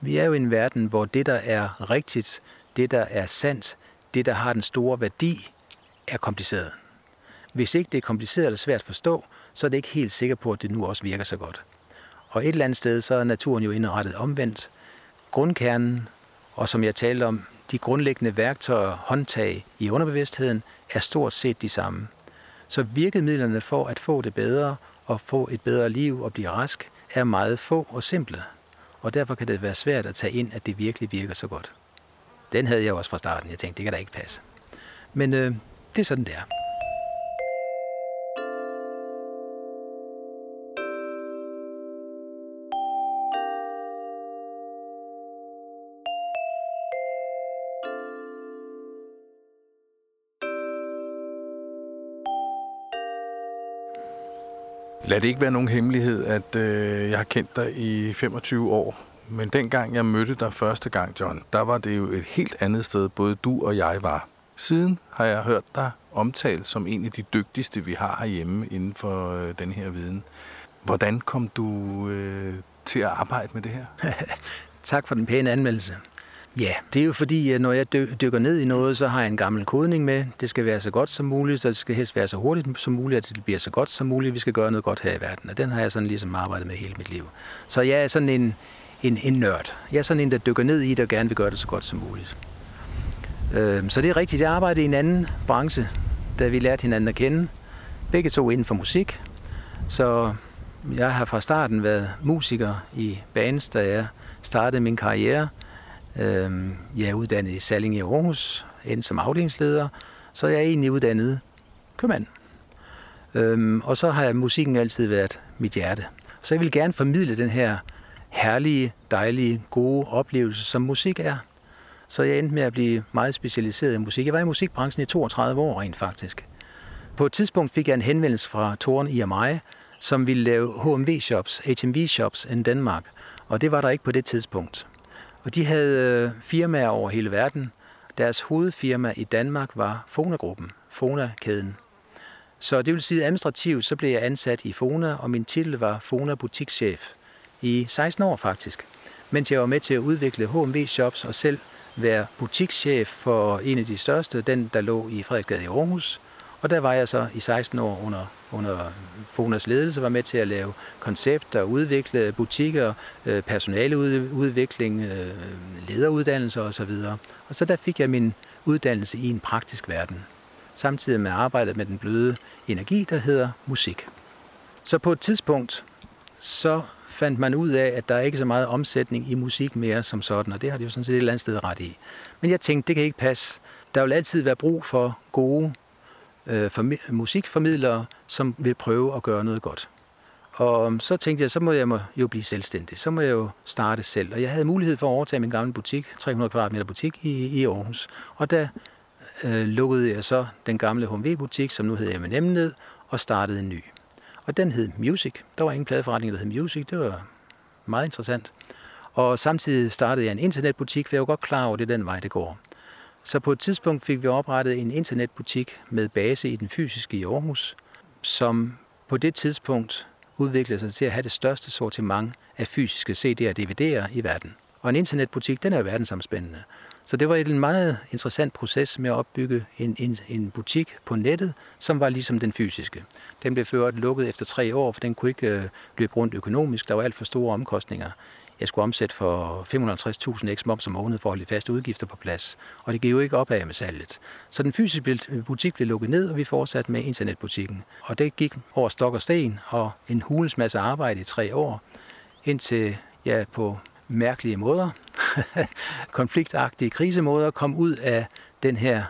Vi er jo i en verden, hvor det, der er rigtigt, det, der er sandt, det, der har den store værdi, er kompliceret. Hvis ikke det er kompliceret eller svært at forstå, så er det ikke helt sikker på, at det nu også virker så godt. Og et eller andet sted, så er naturen jo indrettet omvendt. Grundkernen, og som jeg talte om, de grundlæggende værktøjer, håndtag i underbevidstheden, er stort set de samme. Så virkemidlerne for at få det bedre og få et bedre liv og blive rask, er meget få og simple. Og derfor kan det være svært at tage ind, at det virkelig virker så godt. Den havde jeg også fra starten. Jeg tænkte, det kan da ikke passe. Men øh, det er sådan, det er. Lad det ikke være nogen hemmelighed, at øh, jeg har kendt dig i 25 år. Men dengang jeg mødte dig første gang, John, der var det jo et helt andet sted, både du og jeg var. Siden har jeg hørt dig omtalt som en af de dygtigste, vi har herhjemme inden for øh, den her viden. Hvordan kom du øh, til at arbejde med det her? tak for den pæne anmeldelse. Ja, det er jo fordi, når jeg dykker ned i noget, så har jeg en gammel kodning med. Det skal være så godt som muligt, og det skal helst være så hurtigt som muligt, at det bliver så godt som muligt. Vi skal gøre noget godt her i verden, og den har jeg sådan ligesom arbejdet med hele mit liv. Så jeg er sådan en, en, en nørd. Jeg er sådan en, der dykker ned i det og gerne vil gøre det så godt som muligt. Øh, så det er rigtigt. Jeg arbejdede i en anden branche, da vi lærte hinanden at kende. Begge to inden for musik. Så jeg har fra starten været musiker i bands, da jeg startede min karriere. Øhm, jeg er uddannet i Salling i Aarhus, endte som afdelingsleder, så jeg er egentlig uddannet købmand. Øhm, og så har musikken altid været mit hjerte. Så jeg vil gerne formidle den her herlige, dejlige, gode oplevelse, som musik er. Så jeg endte med at blive meget specialiseret i musik. Jeg var i musikbranchen i 32 år rent faktisk. På et tidspunkt fik jeg en henvendelse fra Toren i mig, som ville lave HMV-shops, HMV-shops i Danmark. Og det var der ikke på det tidspunkt. Og de havde øh, firmaer over hele verden. Deres hovedfirma i Danmark var Fona-gruppen, Fona-kæden. Så det vil sige, at administrativt så blev jeg ansat i Fona, og min titel var Fona butikschef i 16 år faktisk. Mens jeg var med til at udvikle HMV Shops og selv være butikschef for en af de største, den der lå i Frederiksgade i Aarhus. Og der var jeg så i 16 år under under Fonas ledelse var med til at lave koncepter, udvikle butikker, øh, personaleudvikling, øh, lederuddannelser osv. Og så der fik jeg min uddannelse i en praktisk verden, samtidig med arbejdet med den bløde energi, der hedder musik. Så på et tidspunkt, så fandt man ud af, at der er ikke så meget omsætning i musik mere som sådan, og det har de jo sådan set et eller andet sted ret i. Men jeg tænkte, det kan ikke passe. Der vil altid være brug for gode øh, musikformidlere, som vil prøve at gøre noget godt. Og øhm, så tænkte jeg, så må jeg jo blive selvstændig. Så må jeg jo starte selv. Og jeg havde mulighed for at overtage min gamle butik, 300 kvadratmeter butik i, i Aarhus. Og der øh, lukkede jeg så den gamle HMV-butik, som nu hedder M&M ned, og startede en ny. Og den hed Music. Der var ingen pladeforretning, der hed Music. Det var meget interessant. Og samtidig startede jeg en internetbutik, for jeg var godt klar over, at det er den vej, det går. Så på et tidspunkt fik vi oprettet en internetbutik med base i den fysiske i Aarhus, som på det tidspunkt udviklede sig til at have det største sortiment af fysiske CD'er og DVD'er i verden. Og en internetbutik, den er verdensomspændende. Så det var en meget interessant proces med at opbygge en, en, en butik på nettet, som var ligesom den fysiske. Den blev ført lukket efter tre år, for den kunne ikke øh, løbe rundt økonomisk. Der var alt for store omkostninger. Jeg skulle omsætte for 550.000 x moms om måneden for at holde faste udgifter på plads. Og det gik jo ikke op af med salget. Så den fysiske butik blev lukket ned, og vi fortsatte med internetbutikken. Og det gik over stok og sten, og en hulens masse arbejde i tre år, indtil jeg på mærkelige måder, konfliktagtige krisemåder, kom ud af den her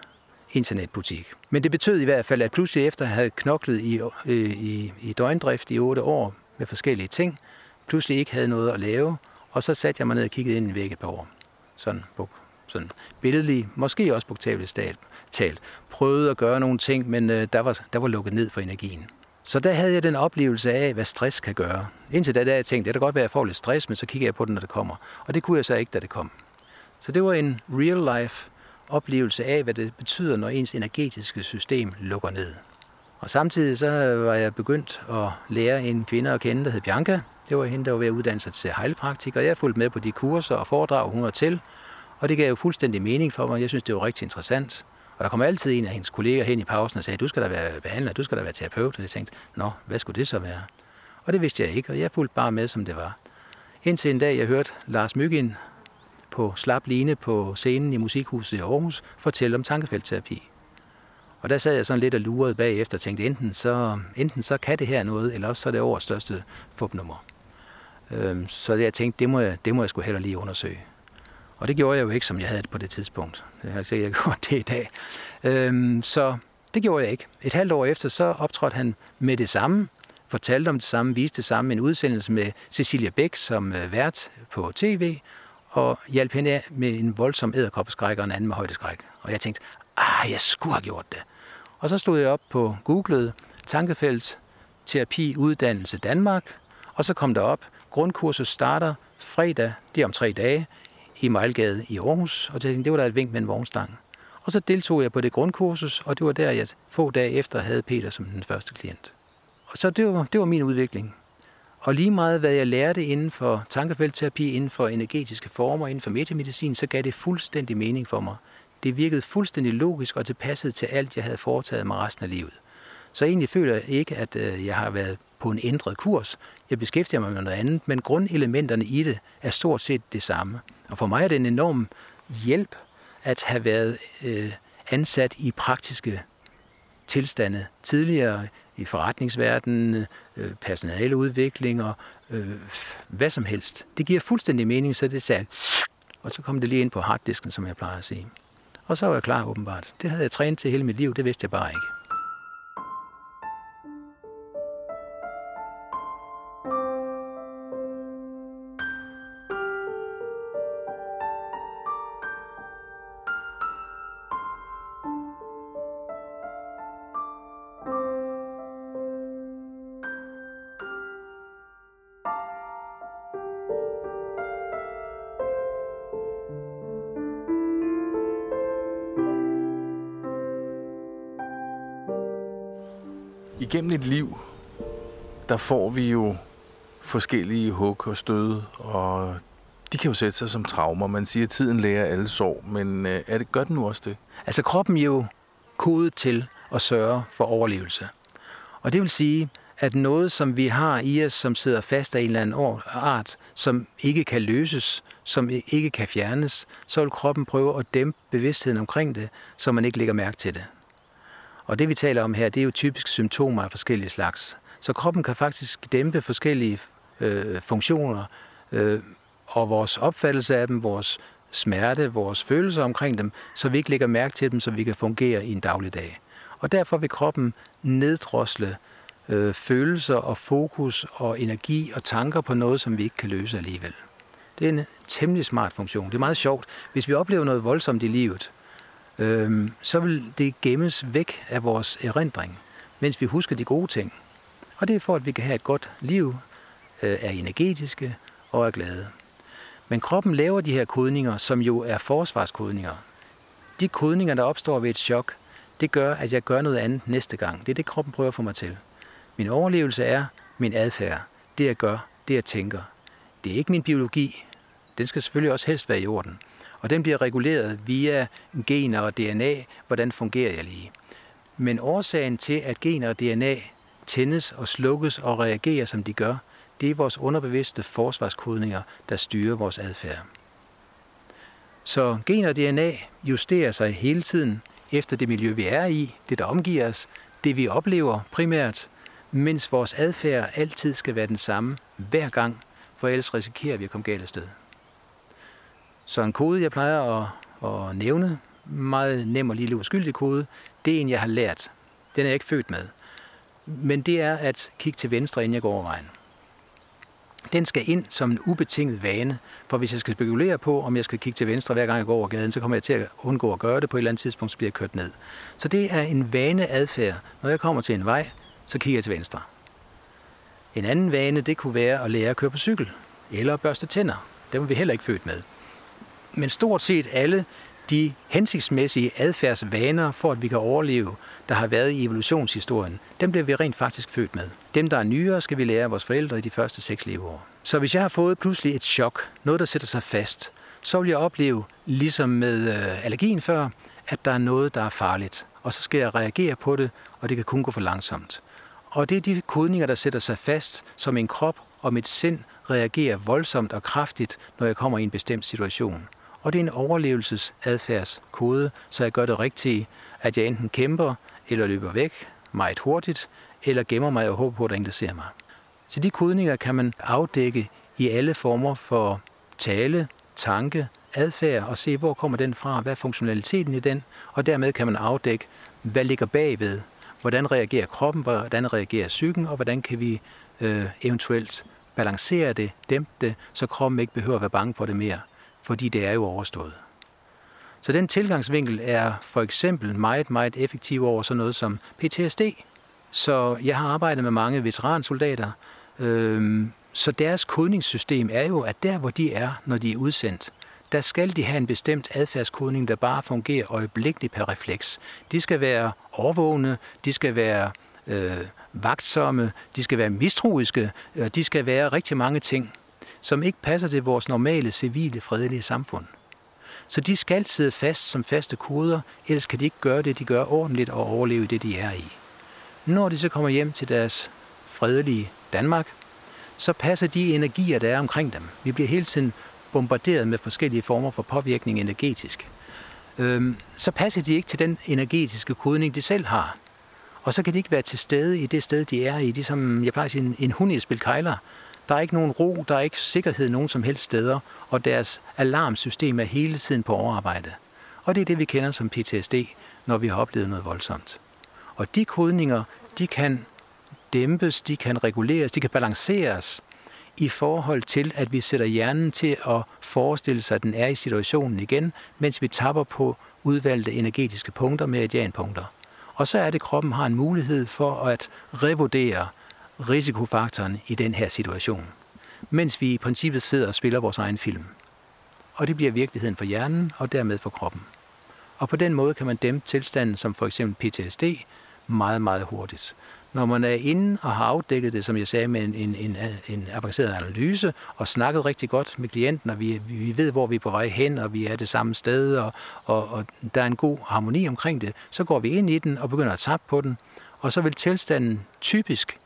internetbutik. Men det betød i hvert fald, at pludselig efter at have knoklet i, øh, i, i døgndrift i otte år med forskellige ting, pludselig ikke havde noget at lave, og så satte jeg mig ned og kiggede ind i vægge et par år. Sådan, på, sådan billedlig, måske også bogstaveligt talt. Prøvede at gøre nogle ting, men øh, der, var, der var lukket ned for energien. Så der havde jeg den oplevelse af, hvad stress kan gøre. Indtil da, der jeg tænkte, det kan godt være, at jeg får lidt stress, men så kigger jeg på den, når det kommer. Og det kunne jeg så ikke, da det kom. Så det var en real-life oplevelse af, hvad det betyder, når ens energetiske system lukker ned. Og samtidig så var jeg begyndt at lære en kvinde at kende, der hed Bianca. Det var hende, der var ved at uddanne sig til heilpraktiker. Jeg fulgte med på de kurser og foredrag, hun var til. Og det gav jo fuldstændig mening for mig. Jeg synes, det var rigtig interessant. Og der kom altid en af hendes kolleger hen i pausen og sagde, du skal da være behandler, du skal da være terapeut. Og jeg tænkte, nå, hvad skulle det så være? Og det vidste jeg ikke, og jeg fulgte bare med, som det var. Indtil en dag, jeg hørte Lars Myggen på slap line på scenen i Musikhuset i Aarhus fortælle om tankefeltterapi. Og der sad jeg sådan lidt og lurede bagefter og tænkte, enten så, enten så kan det her noget, eller også så er det årets største fupnummer. Øhm, så jeg tænkte, det må jeg, det må jeg sgu heller lige undersøge. Og det gjorde jeg jo ikke, som jeg havde det på det tidspunkt. Jeg har ikke jeg gjort det i dag. Øhm, så det gjorde jeg ikke. Et halvt år efter, så optrådte han med det samme, fortalte om det samme, viste det samme, en udsendelse med Cecilia Bæk som øh, vært på tv, og hjalp hende med en voldsom æderkoppeskræk og en anden med højdeskræk. Og jeg tænkte, ah, jeg skulle have gjort det. Og så stod jeg op på Googlet, tankefelt, terapi, uddannelse Danmark, og så kom der op, grundkurset starter fredag, det er om tre dage, i Mejlgade i Aarhus, og tænkte, det var da et vink med en vognstang. Og så deltog jeg på det grundkursus, og det var der, jeg få dage efter havde Peter som den første klient. Og så det var, det var min udvikling. Og lige meget hvad jeg lærte inden for tankefeltterapi, inden for energetiske former, inden for metamedicin, så gav det fuldstændig mening for mig. Det virkede fuldstændig logisk og tilpasset til alt, jeg havde foretaget mig resten af livet. Så egentlig føler jeg ikke, at øh, jeg har været på en ændret kurs. Jeg beskæftiger mig med noget andet, men grundelementerne i det er stort set det samme. Og for mig er det en enorm hjælp at have været øh, ansat i praktiske tilstande tidligere i forretningsverdenen, øh, personaleudvikling og øh, hvad som helst. Det giver fuldstændig mening, så det sagde, og så kom det lige ind på harddisken, som jeg plejer at sige. Og så var jeg klar åbenbart. Det havde jeg trænet til hele mit liv, det vidste jeg bare ikke. Liv, der får vi jo forskellige hug og stød, og de kan jo sætte sig som traumer. Man siger, at tiden lærer alle sår, men øh, er det, gør den nu også det? Altså kroppen er jo kodet til at sørge for overlevelse. Og det vil sige, at noget, som vi har i os, som sidder fast af en eller anden art, som ikke kan løses, som ikke kan fjernes, så vil kroppen prøve at dæmpe bevidstheden omkring det, så man ikke lægger mærke til det. Og det vi taler om her, det er jo typisk symptomer af forskellige slags. Så kroppen kan faktisk dæmpe forskellige øh, funktioner, øh, og vores opfattelse af dem, vores smerte, vores følelser omkring dem, så vi ikke lægger mærke til dem, så vi kan fungere i en dagligdag. Og derfor vil kroppen neddrosle øh, følelser og fokus og energi og tanker på noget, som vi ikke kan løse alligevel. Det er en temmelig smart funktion. Det er meget sjovt. Hvis vi oplever noget voldsomt i livet, øh, så vil det gemmes væk af vores erindring, mens vi husker de gode ting. Og det er for, at vi kan have et godt liv, øh, er energetiske og er glade. Men kroppen laver de her kodninger, som jo er forsvarskodninger. De kodninger, der opstår ved et chok, det gør, at jeg gør noget andet næste gang. Det er det, kroppen prøver at få mig til. Min overlevelse er min adfærd. Det jeg gør, det jeg tænker. Det er ikke min biologi. Den skal selvfølgelig også helst være i orden. Og den bliver reguleret via gener og DNA. Hvordan fungerer jeg lige? Men årsagen til, at gener og DNA tændes og slukkes og reagerer, som de gør, det er vores underbevidste forsvarskodninger, der styrer vores adfærd. Så gener og DNA justerer sig hele tiden efter det miljø, vi er i, det der omgiver os, det vi oplever primært, mens vores adfærd altid skal være den samme hver gang, for ellers risikerer vi at komme galt sted. Så en kode, jeg plejer at, at nævne, meget nem og lille uskyldig kode, det er en, jeg har lært. Den er jeg ikke født med. Men det er at kigge til venstre, inden jeg går over vejen den skal ind som en ubetinget vane. For hvis jeg skal spekulere på, om jeg skal kigge til venstre hver gang jeg går over gaden, så kommer jeg til at undgå at gøre det. På et eller andet tidspunkt, så bliver jeg kørt ned. Så det er en vaneadfærd. Når jeg kommer til en vej, så kigger jeg til venstre. En anden vane, det kunne være at lære at køre på cykel. Eller børste tænder. Det var vi heller ikke født med. Men stort set alle de hensigtsmæssige adfærdsvaner for, at vi kan overleve, der har været i evolutionshistorien, dem bliver vi rent faktisk født med. Dem, der er nyere, skal vi lære af vores forældre i de første seks leveår. Så hvis jeg har fået pludselig et chok, noget, der sætter sig fast, så vil jeg opleve, ligesom med øh, allergien før, at der er noget, der er farligt. Og så skal jeg reagere på det, og det kan kun gå for langsomt. Og det er de kodninger, der sætter sig fast, som min krop og mit sind reagerer voldsomt og kraftigt, når jeg kommer i en bestemt situation. Og det er en overlevelsesadfærdskode, så jeg gør det rigtigt, at jeg enten kæmper eller løber væk meget hurtigt, eller gemmer mig og håber på, at der ingen, der ser mig. Så de kodninger kan man afdække i alle former for tale, tanke, adfærd og se, hvor kommer den fra, hvad er funktionaliteten i den, og dermed kan man afdække, hvad ligger bagved, hvordan reagerer kroppen, hvordan reagerer psyken, og hvordan kan vi øh, eventuelt balancere det, dæmpe det, så kroppen ikke behøver at være bange for det mere fordi det er jo overstået. Så den tilgangsvinkel er for eksempel meget, meget effektiv over sådan noget som PTSD. Så jeg har arbejdet med mange veteransoldater, øh, så deres kodningssystem er jo, at der hvor de er, når de er udsendt, der skal de have en bestemt adfærdskodning, der bare fungerer øjeblikkeligt per refleks. De skal være overvågne, de skal være øh, vagtsomme, de skal være mistroiske, øh, de skal være rigtig mange ting som ikke passer til vores normale, civile, fredelige samfund. Så de skal sidde fast som faste koder, ellers kan de ikke gøre det, de gør ordentligt og overleve det, de er i. Når de så kommer hjem til deres fredelige Danmark, så passer de energier, der er omkring dem. Vi bliver hele tiden bombarderet med forskellige former for påvirkning energetisk. Øhm, så passer de ikke til den energetiske kodning, de selv har. Og så kan de ikke være til stede i det sted, de er i. De som, jeg plejer at sige, en, en hund i spil kejler. Der er ikke nogen ro, der er ikke sikkerhed nogen som helst steder, og deres alarmsystem er hele tiden på overarbejde. Og det er det, vi kender som PTSD, når vi har oplevet noget voldsomt. Og de kodninger, de kan dæmpes, de kan reguleres, de kan balanceres i forhold til, at vi sætter hjernen til at forestille sig, at den er i situationen igen, mens vi tapper på udvalgte energetiske punkter med medianpunkter. Og så er det, at kroppen har en mulighed for at revurdere risikofaktoren i den her situation, mens vi i princippet sidder og spiller vores egen film. Og det bliver virkeligheden for hjernen og dermed for kroppen. Og på den måde kan man dæmpe tilstanden som for eksempel PTSD meget, meget hurtigt. Når man er inde og har afdækket det, som jeg sagde, med en, en, en, en avanceret analyse, og snakket rigtig godt med klienten, og vi, vi ved, hvor vi er på vej hen, og vi er det samme sted, og, og, og der er en god harmoni omkring det, så går vi ind i den og begynder at tappe på den, og så vil tilstanden typisk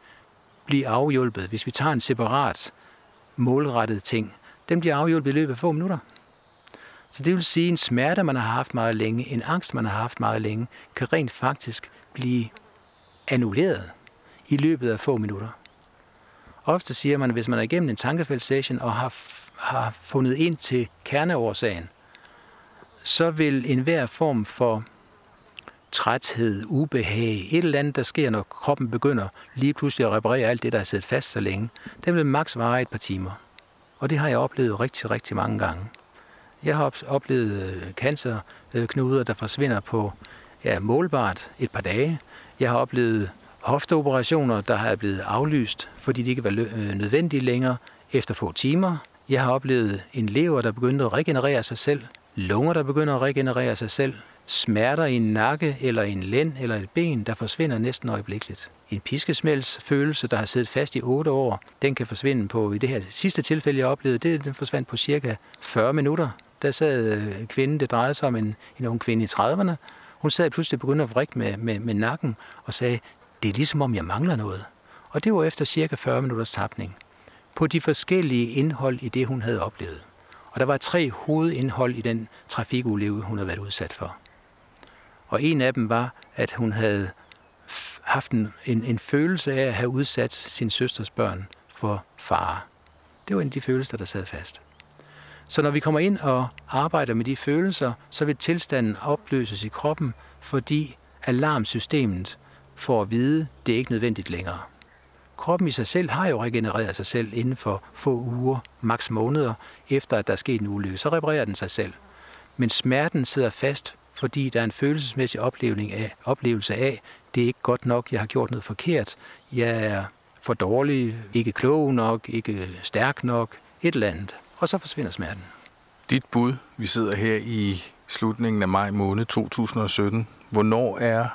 blive afhjulpet, hvis vi tager en separat målrettet ting. Den bliver afhjulpet i løbet af få minutter. Så det vil sige, at en smerte, man har haft meget længe, en angst, man har haft meget længe, kan rent faktisk blive annulleret i løbet af få minutter. Ofte siger man, at hvis man er igennem en tankefeldsession og har, har fundet ind til kerneårsagen, så vil enhver form for træthed, ubehag, et eller andet, der sker, når kroppen begynder lige pludselig at reparere alt det, der er siddet fast så længe, det vil maks vare et par timer. Og det har jeg oplevet rigtig, rigtig mange gange. Jeg har oplevet øh, cancerknuder, øh, der forsvinder på ja, målbart et par dage. Jeg har oplevet hofteoperationer, der har blevet aflyst, fordi de ikke var øh, nødvendige længere efter få timer. Jeg har oplevet en lever, der begyndte at regenerere sig selv, lunger, der begynder at regenerere sig selv, smerter i en nakke eller en lænd eller et ben, der forsvinder næsten øjeblikkeligt. En piskesmældsfølelse, der har siddet fast i 8 år, den kan forsvinde på, i det her sidste tilfælde, jeg oplevede, det, den forsvandt på cirka 40 minutter. Der sad øh, kvinden, det drejede sig om en, en ung kvinde i 30'erne, hun sad pludselig begyndte at vrikke med, med, med nakken og sagde, det er ligesom om jeg mangler noget. Og det var efter cirka 40 minutters tapning. På de forskellige indhold i det, hun havde oplevet. Og der var tre hovedindhold i den trafikulykke, hun havde været udsat for. Og en af dem var, at hun havde haft en, en, en følelse af at have udsat sin søsters børn for fare. Det var en af de følelser, der sad fast. Så når vi kommer ind og arbejder med de følelser, så vil tilstanden opløses i kroppen, fordi alarmsystemet får at vide, at det er ikke nødvendigt længere. Kroppen i sig selv har jo regenereret sig selv inden for få uger, maks måneder, efter at der er sket en ulykke. Så reparerer den sig selv. Men smerten sidder fast, fordi der er en følelsesmæssig oplevelse af, oplevelse af, det er ikke godt nok, jeg har gjort noget forkert, jeg er for dårlig, ikke klog nok, ikke stærk nok, et eller andet. Og så forsvinder smerten. Dit bud, vi sidder her i slutningen af maj måned 2017. Hvornår er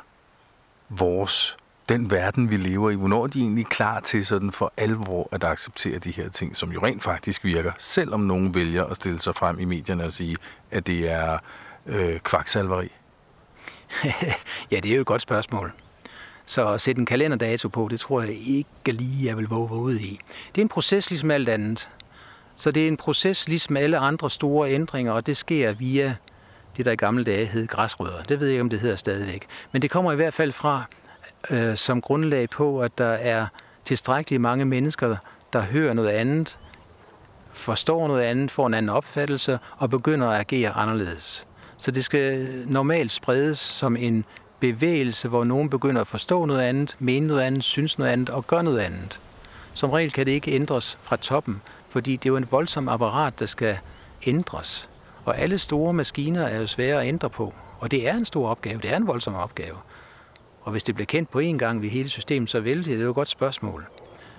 vores, den verden, vi lever i, hvornår er de egentlig klar til sådan for alvor at acceptere de her ting, som jo rent faktisk virker, selvom nogen vælger at stille sig frem i medierne og sige, at det er øh, kvaksalveri? ja, det er jo et godt spørgsmål. Så at sætte en kalenderdato på, det tror jeg ikke lige, jeg vil våge ud i. Det er en proces ligesom alt andet. Så det er en proces ligesom alle andre store ændringer, og det sker via det, der i gamle dage hed græsrødder. Det ved jeg ikke, om det hedder stadigvæk. Men det kommer i hvert fald fra øh, som grundlag på, at der er tilstrækkeligt mange mennesker, der hører noget andet, forstår noget andet, får en anden opfattelse og begynder at agere anderledes. Så det skal normalt spredes som en bevægelse, hvor nogen begynder at forstå noget andet, mene noget andet, synes noget andet og gøre noget andet. Som regel kan det ikke ændres fra toppen, fordi det er jo en voldsom apparat, der skal ændres. Og alle store maskiner er jo svære at ændre på. Og det er en stor opgave, det er en voldsom opgave. Og hvis det bliver kendt på én gang ved hele systemet, så vil det, det er jo et godt spørgsmål.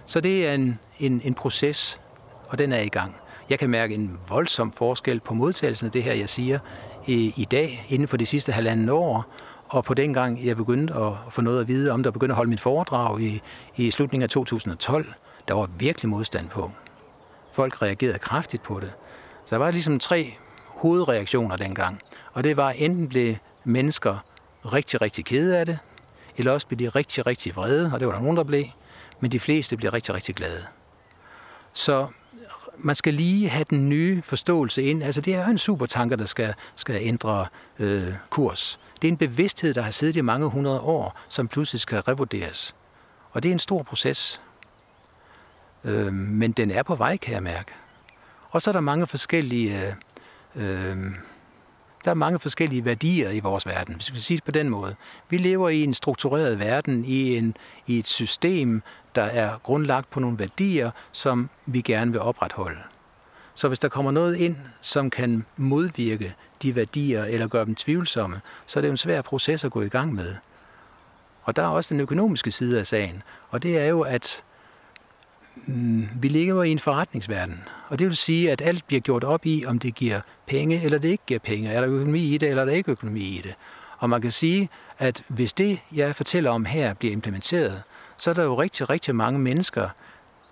Så det er en, en, en proces, og den er i gang. Jeg kan mærke en voldsom forskel på modtagelsen af det her, jeg siger, i, i dag, inden for de sidste halvanden år, og på den gang, jeg begyndte at få noget at vide om, der begyndte at holde mit foredrag i, i slutningen af 2012, der var virkelig modstand på. Folk reagerede kraftigt på det. Så der var ligesom tre hovedreaktioner dengang. Og det var, enten blev mennesker rigtig, rigtig kede af det, eller også blev de rigtig, rigtig vrede, og det var der nogen, der blev, men de fleste blev rigtig, rigtig glade. Så man skal lige have den nye forståelse ind. Altså det er jo en supertanker, der skal, skal ændre øh, kurs. Det er en bevidsthed, der har siddet i mange hundrede år, som pludselig skal revurderes. Og det er en stor proces. Øh, men den er på vej, kan jeg mærke. Og så er der mange forskellige, øh, øh der er mange forskellige værdier i vores verden, hvis vi skal sige det på den måde. Vi lever i en struktureret verden, i, en, i et system, der er grundlagt på nogle værdier, som vi gerne vil opretholde. Så hvis der kommer noget ind, som kan modvirke de værdier eller gøre dem tvivlsomme, så er det jo en svær proces at gå i gang med. Og der er også den økonomiske side af sagen, og det er jo, at Mm, vi ligger i en forretningsverden, og det vil sige, at alt bliver gjort op i, om det giver penge eller det ikke giver penge. Er der økonomi i det, eller er der ikke økonomi i det? Og man kan sige, at hvis det, jeg fortæller om her, bliver implementeret, så er der jo rigtig, rigtig mange mennesker,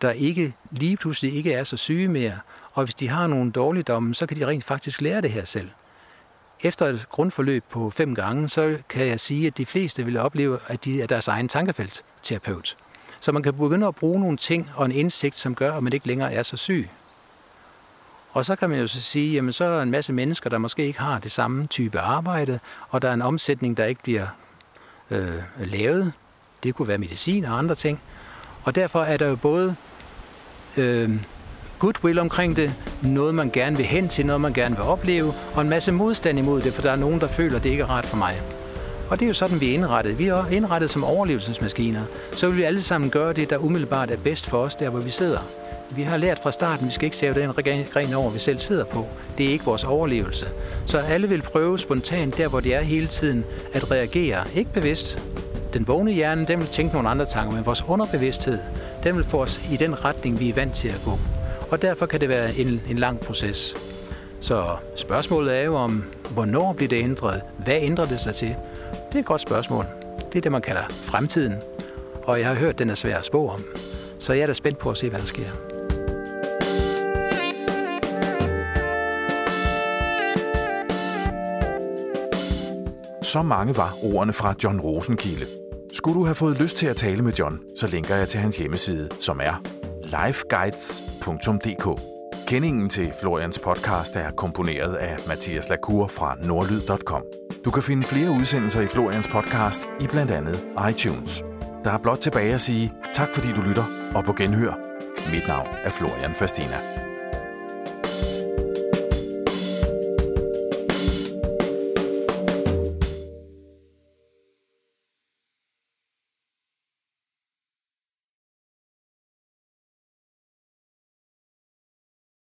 der ikke lige pludselig ikke er så syge mere. Og hvis de har nogle dårligdomme, så kan de rent faktisk lære det her selv. Efter et grundforløb på fem gange, så kan jeg sige, at de fleste vil opleve, at de er deres egen tankefeltterapeut. Så man kan begynde at bruge nogle ting og en indsigt, som gør, at man ikke længere er så syg. Og så kan man jo så sige, jamen så er der en masse mennesker, der måske ikke har det samme type arbejde, og der er en omsætning, der ikke bliver øh, lavet. Det kunne være medicin og andre ting. Og derfor er der jo både øh, goodwill omkring det, noget man gerne vil hen til, noget man gerne vil opleve, og en masse modstand imod det, for der er nogen, der føler, at det ikke er rart for mig. Og det er jo sådan, vi er indrettet. Vi er indrettet som overlevelsesmaskiner. Så vil vi alle sammen gøre det, der umiddelbart er bedst for os, der hvor vi sidder. Vi har lært fra starten, at vi skal ikke sæve den gren over, vi selv sidder på. Det er ikke vores overlevelse. Så alle vil prøve spontant, der hvor de er hele tiden, at reagere. Ikke bevidst. Den vågne hjerne, den vil tænke nogle andre tanker, men vores underbevidsthed, den vil få os i den retning, vi er vant til at gå. Og derfor kan det være en, en lang proces. Så spørgsmålet er jo om, hvornår bliver det ændret? Hvad ændrer det sig til? Det er et godt spørgsmål. Det er det, man kalder fremtiden. Og jeg har hørt, den er svær at spå om. Så jeg er da spændt på at se, hvad der sker. Så mange var ordene fra John Rosenkilde. Skulle du have fået lyst til at tale med John, så linker jeg til hans hjemmeside, som er lifeguides.dk. Kendingen til Florians podcast er komponeret af Mathias Lacour fra nordlyd.com. Du kan finde flere udsendelser i Florians podcast i blandt andet iTunes. Der er blot tilbage at sige tak fordi du lytter, og på genhør. Mit navn er Florian Fastina.